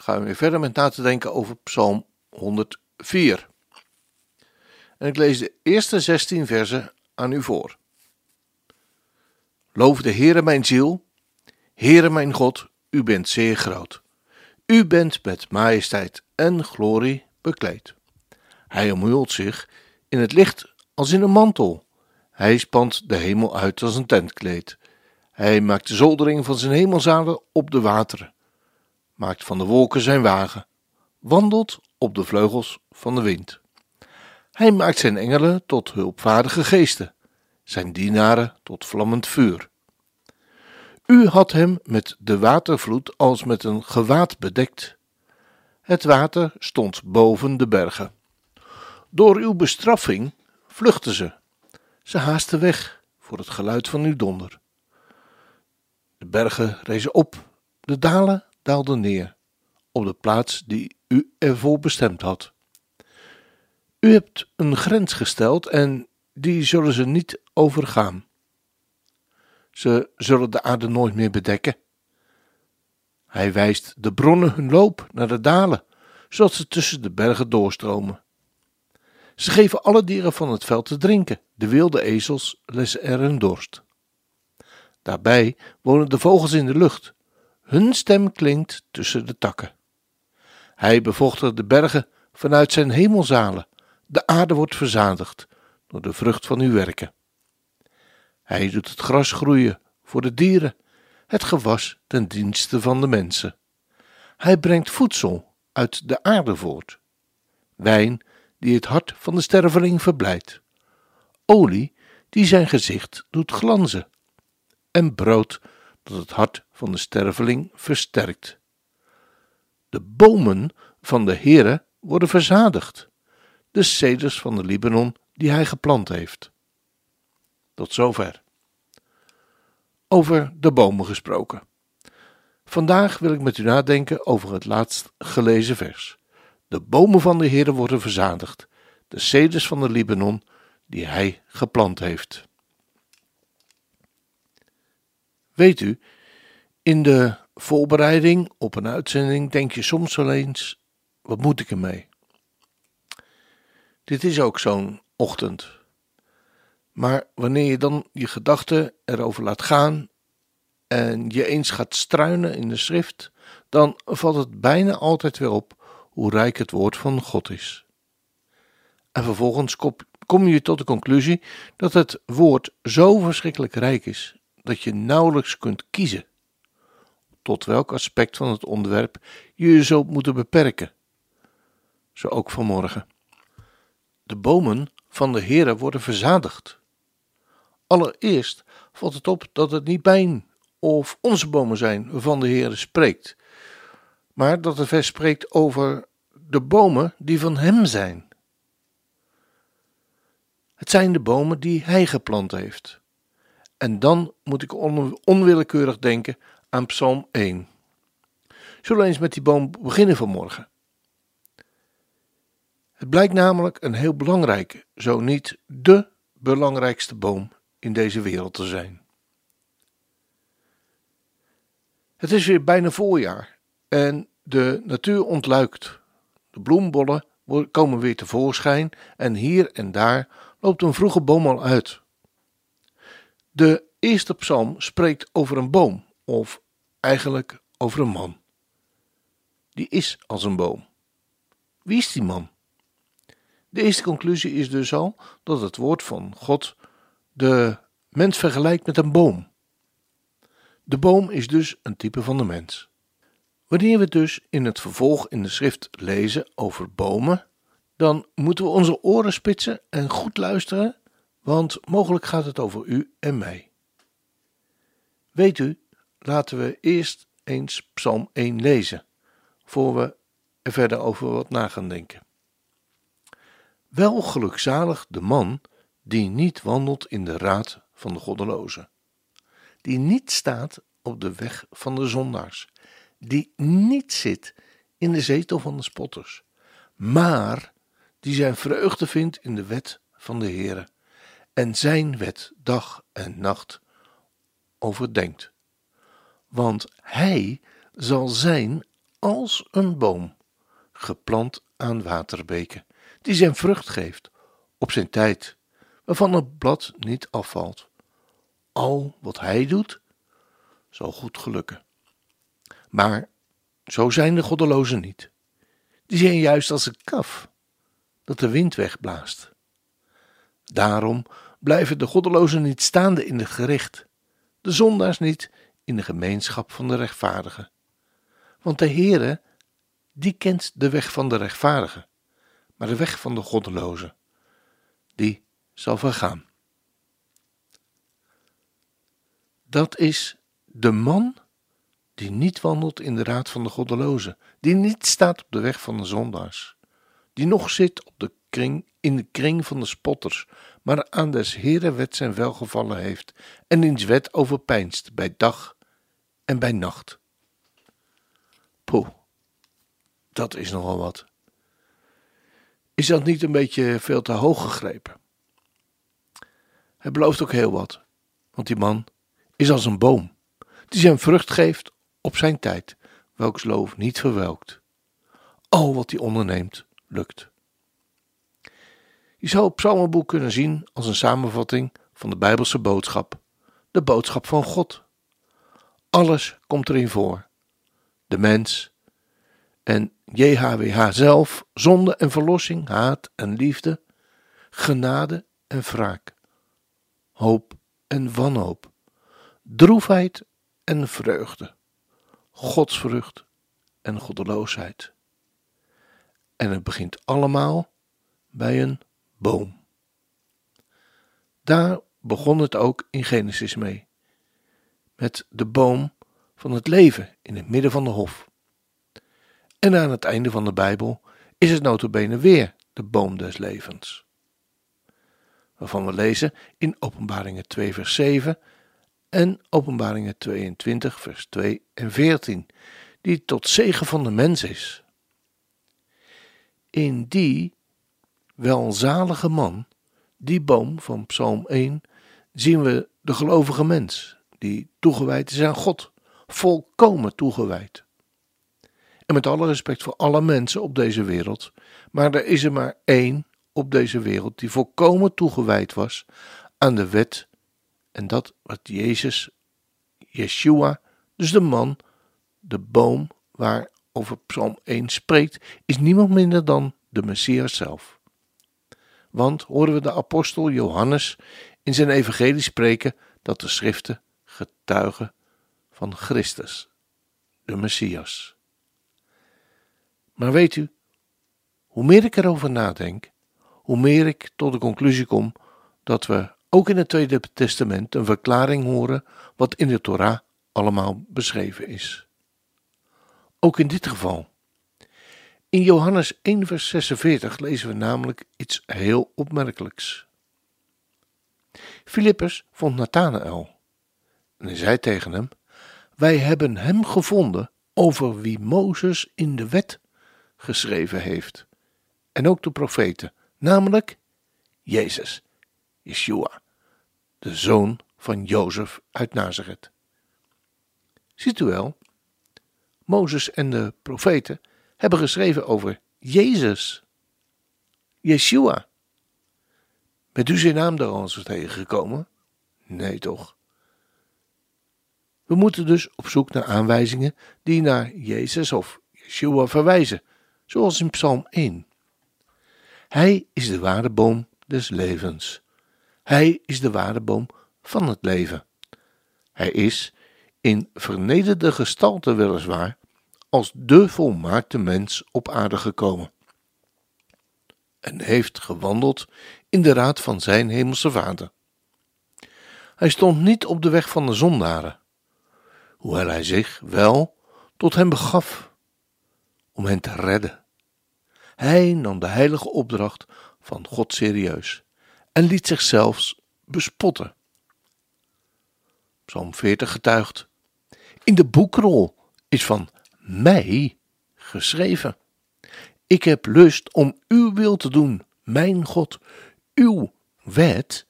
gaan we weer verder met na te denken over Psalm 104. En ik lees de eerste 16 versen aan u voor. Loof de Heere mijn ziel, Heere mijn God, u bent zeer groot. U bent met majesteit en glorie bekleed. Hij omhult zich in het licht als in een mantel. Hij spant de hemel uit als een tentkleed. Hij maakt de zoldering van zijn hemelzalen op de wateren maakt van de wolken zijn wagen, wandelt op de vleugels van de wind. Hij maakt zijn engelen tot hulpvaardige geesten, zijn dienaren tot vlammend vuur. U had hem met de watervloed als met een gewaad bedekt. Het water stond boven de bergen. Door uw bestraffing vluchtten ze. Ze haasten weg voor het geluid van uw donder. De bergen rezen op, de dalen daalde neer op de plaats die u ervoor bestemd had. U hebt een grens gesteld en die zullen ze niet overgaan. Ze zullen de aarde nooit meer bedekken. Hij wijst de bronnen hun loop naar de dalen, zodat ze tussen de bergen doorstromen. Ze geven alle dieren van het veld te drinken, de wilde ezels lessen er hun dorst. Daarbij wonen de vogels in de lucht, hun stem klinkt tussen de takken. Hij bevochtigt de bergen vanuit zijn hemelzalen. De aarde wordt verzadigd door de vrucht van uw werken. Hij doet het gras groeien voor de dieren, het gewas ten dienste van de mensen. Hij brengt voedsel uit de aarde voort, wijn die het hart van de sterveling verblijdt, olie die zijn gezicht doet glanzen, en brood dat het hart van de sterveling versterkt. De bomen van de Heere worden verzadigd, de ceders van de Libanon die hij geplant heeft. Tot zover. Over de bomen gesproken. Vandaag wil ik met u nadenken over het laatst gelezen vers. De bomen van de Heere worden verzadigd, de ceders van de Libanon die hij geplant heeft. Weet u, in de voorbereiding op een uitzending denk je soms wel eens: wat moet ik ermee? Dit is ook zo'n ochtend. Maar wanneer je dan je gedachten erover laat gaan en je eens gaat struinen in de schrift, dan valt het bijna altijd weer op hoe rijk het woord van God is. En vervolgens kom je tot de conclusie dat het woord zo verschrikkelijk rijk is dat je nauwelijks kunt kiezen tot welk aspect van het onderwerp je je zult moeten beperken. Zo ook vanmorgen. De bomen van de Heere worden verzadigd. Allereerst valt het op dat het niet mijn of onze bomen zijn waarvan de Heere spreekt, maar dat het vers spreekt over de bomen die van Hem zijn. Het zijn de bomen die Hij geplant heeft. En dan moet ik onwillekeurig denken aan Psalm 1. Zullen we eens met die boom beginnen vanmorgen? Het blijkt namelijk een heel belangrijke, zo niet de belangrijkste boom in deze wereld te zijn. Het is weer bijna voorjaar en de natuur ontluikt. De bloembollen komen weer tevoorschijn en hier en daar loopt een vroege boom al uit. De eerste psalm spreekt over een boom, of eigenlijk over een man. Die is als een boom. Wie is die man? De eerste conclusie is dus al dat het woord van God de mens vergelijkt met een boom. De boom is dus een type van de mens. Wanneer we dus in het vervolg in de schrift lezen over bomen, dan moeten we onze oren spitsen en goed luisteren, want mogelijk gaat het over u en mij. Weet u, laten we eerst eens Psalm 1 lezen, voor we er verder over wat na gaan denken. Wel gelukzalig de man die niet wandelt in de raad van de goddelozen, die niet staat op de weg van de zondaars, die niet zit in de zetel van de spotters, maar die zijn vreugde vindt in de wet van de Heere en zijn wet dag en nacht overdenkt. Want hij zal zijn als een boom, geplant aan waterbeken, die zijn vrucht geeft op zijn tijd, waarvan het blad niet afvalt. Al wat hij doet, zal goed gelukken. Maar zo zijn de goddelozen niet. Die zijn juist als een kaf dat de wind wegblaast. Daarom blijven de goddelozen niet staande in het gericht, de zondaars niet in de gemeenschap van de rechtvaardigen. Want de Heere, die kent de weg van de rechtvaardigen, maar de weg van de goddelozen, die zal vergaan. Dat is de man die niet wandelt in de raad van de goddelozen, die niet staat op de weg van de zondaars, die nog zit op de kring, in de kring van de spotters, maar aan des Heeren wet zijn welgevallen heeft en diens wet overpeinst bij dag en bij nacht. Poeh, dat is nogal wat. Is dat niet een beetje veel te hoog gegrepen? Hij belooft ook heel wat, want die man is als een boom, die zijn vrucht geeft op zijn tijd, welks loof niet verwelkt. Al wat hij onderneemt, lukt. Je zou het psalmenboek kunnen zien als een samenvatting van de Bijbelse boodschap, de boodschap van God. Alles komt erin voor. De mens en JHWH zelf, zonde en verlossing, haat en liefde, genade en wraak, hoop en wanhoop, droefheid en vreugde, godsvrucht en goddeloosheid. En het begint allemaal bij een boom. Daar begon het ook in Genesis mee, met de boom van het leven in het midden van de hof. En aan het einde van de Bijbel is het notabene weer de boom des levens. Waarvan we lezen in Openbaringen 2 vers 7 en Openbaringen 22 vers 2 en 14, die tot zegen van de mens is. In die welzalige man, die boom van Psalm 1, zien we de gelovige mens, die toegewijd is aan God, volkomen toegewijd. En met alle respect voor alle mensen op deze wereld, maar er is er maar één op deze wereld die volkomen toegewijd was aan de wet en dat wat Jezus, Yeshua, dus de man, de boom waar over Psalm 1 spreekt, is niemand minder dan de Messias zelf. Want horen we de apostel Johannes in zijn evangelie spreken dat de schriften getuigen van Christus, de Messias. Maar weet u, hoe meer ik erover nadenk, hoe meer ik tot de conclusie kom dat we ook in het Tweede Testament een verklaring horen wat in de Torah allemaal beschreven is. Ook in dit geval in Johannes 1, vers 46 lezen we namelijk iets heel opmerkelijks. Filippus vond Nathanael en hij zei tegen hem: Wij hebben hem gevonden over wie Mozes in de wet geschreven heeft, en ook de profeten, namelijk Jezus, Yeshua, de zoon van Jozef uit Nazareth. Ziet u wel, Mozes en de profeten hebben geschreven over Jezus, Yeshua. Bent u zijn naam daar al eens tegengekomen? Nee, toch? We moeten dus op zoek naar aanwijzingen die naar Jezus of Yeshua verwijzen, zoals in Psalm 1. Hij is de waardeboom des levens. Hij is de waardeboom van het leven. Hij is, in vernederde gestalte weliswaar, als de volmaakte mens op aarde gekomen en heeft gewandeld in de raad van zijn hemelse vader. Hij stond niet op de weg van de zondaren, hoewel hij zich wel tot hem begaf, om hen te redden. Hij nam de heilige opdracht van God serieus en liet zichzelf bespotten. Psalm 40 getuigt. In de boekrol is van mij geschreven. Ik heb lust om uw wil te doen, mijn God. Uw wet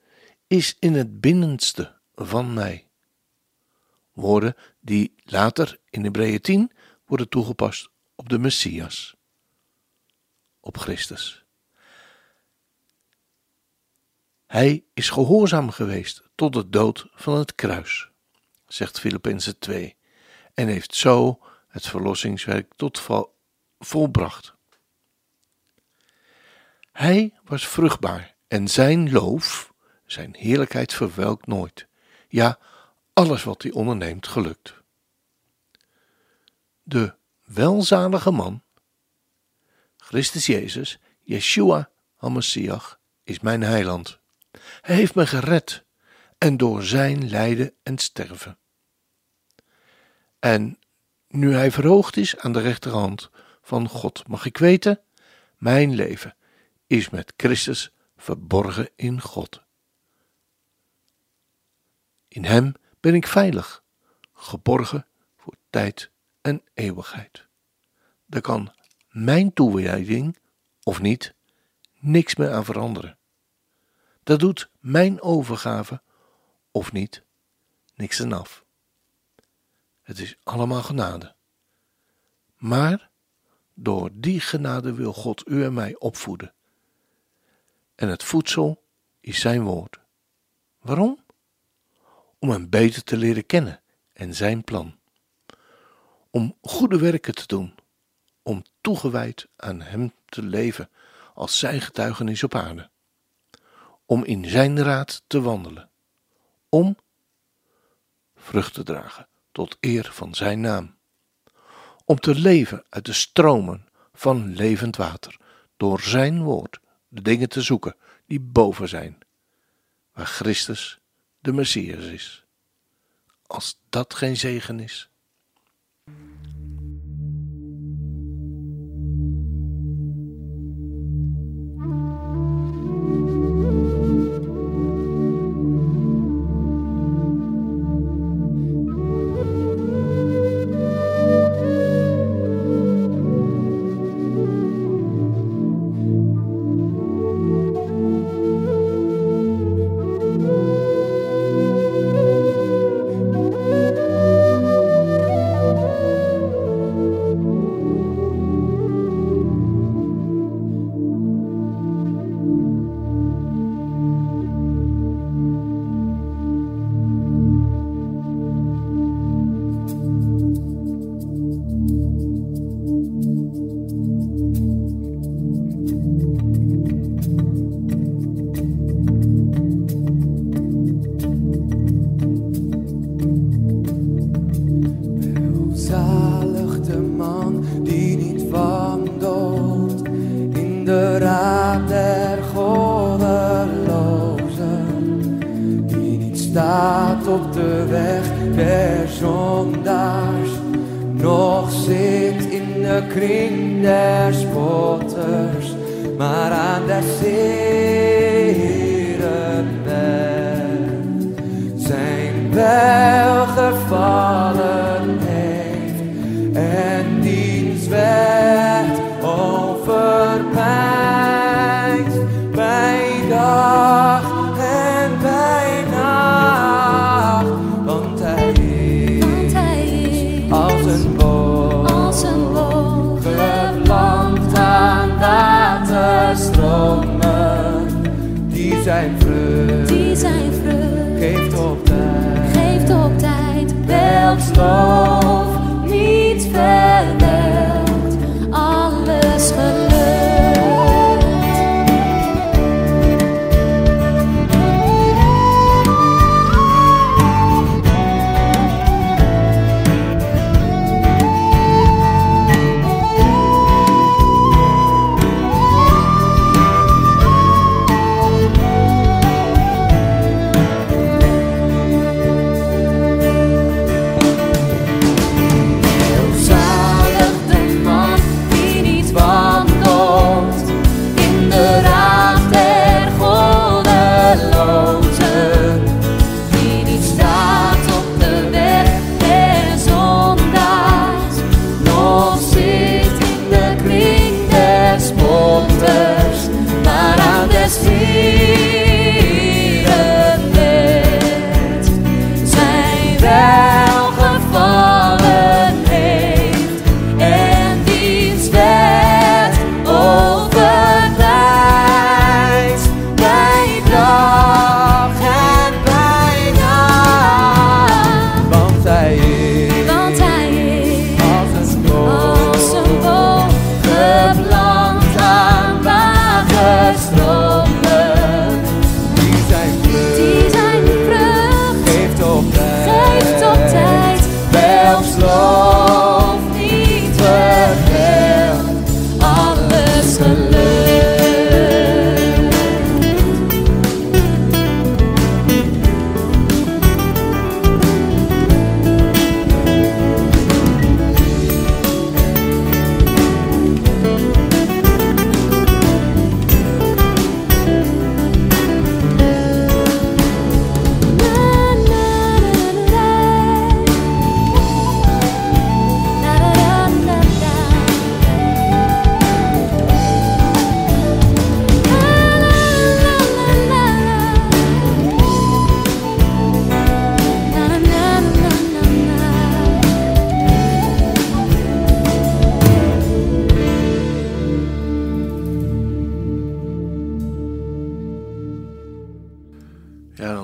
is in het binnenste van mij. Woorden die later in Hebreeën 10 worden toegepast op de Messias, op Christus. Hij is gehoorzaam geweest tot de dood van het kruis, zegt Filippenzen 2, en heeft zo het verlossingswerk tot volbracht. Hij was vruchtbaar en zijn loof, zijn heerlijkheid verwelkt nooit. Ja, alles wat hij onderneemt gelukt. De welzalige man, Christus Jezus, Yeshua HaMashiach, is mijn heiland. Hij heeft me gered en door zijn lijden en sterven. En nu hij verhoogd is aan de rechterhand van God, mag ik weten, mijn leven is met Christus verborgen in God. In Hem ben ik veilig, geborgen voor tijd en eeuwigheid. Daar kan mijn toewijding, of niet, niks meer aan veranderen. Daar doet mijn overgave, of niet, niks aan af. Het is allemaal genade. Maar door die genade wil God u en mij opvoeden. En het voedsel is zijn woord. Waarom? Om hem beter te leren kennen en zijn plan. Om goede werken te doen. Om toegewijd aan hem te leven als zijn getuigenis op aarde. Om in zijn raad te wandelen. Om vrucht te dragen tot eer van zijn naam. Om te leven uit de stromen van levend water, door zijn woord de dingen te zoeken die boven zijn, waar Christus de Messias is. Als dat geen zegen is. Kring der spotters, maar aan de bed. Zijn welgevallen star.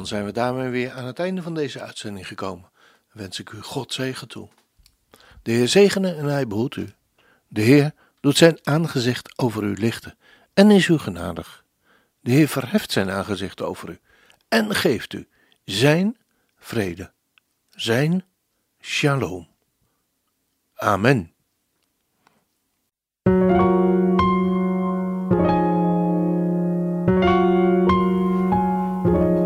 Zijn we daarmee weer aan het einde van deze uitzending gekomen. Wens ik u God zegen toe. De Heer zegene en hij behoedt u. De Heer doet zijn aangezicht over u lichten en is u genadig. De Heer verheft zijn aangezicht over u en geeft u zijn vrede, zijn shalom. Amen.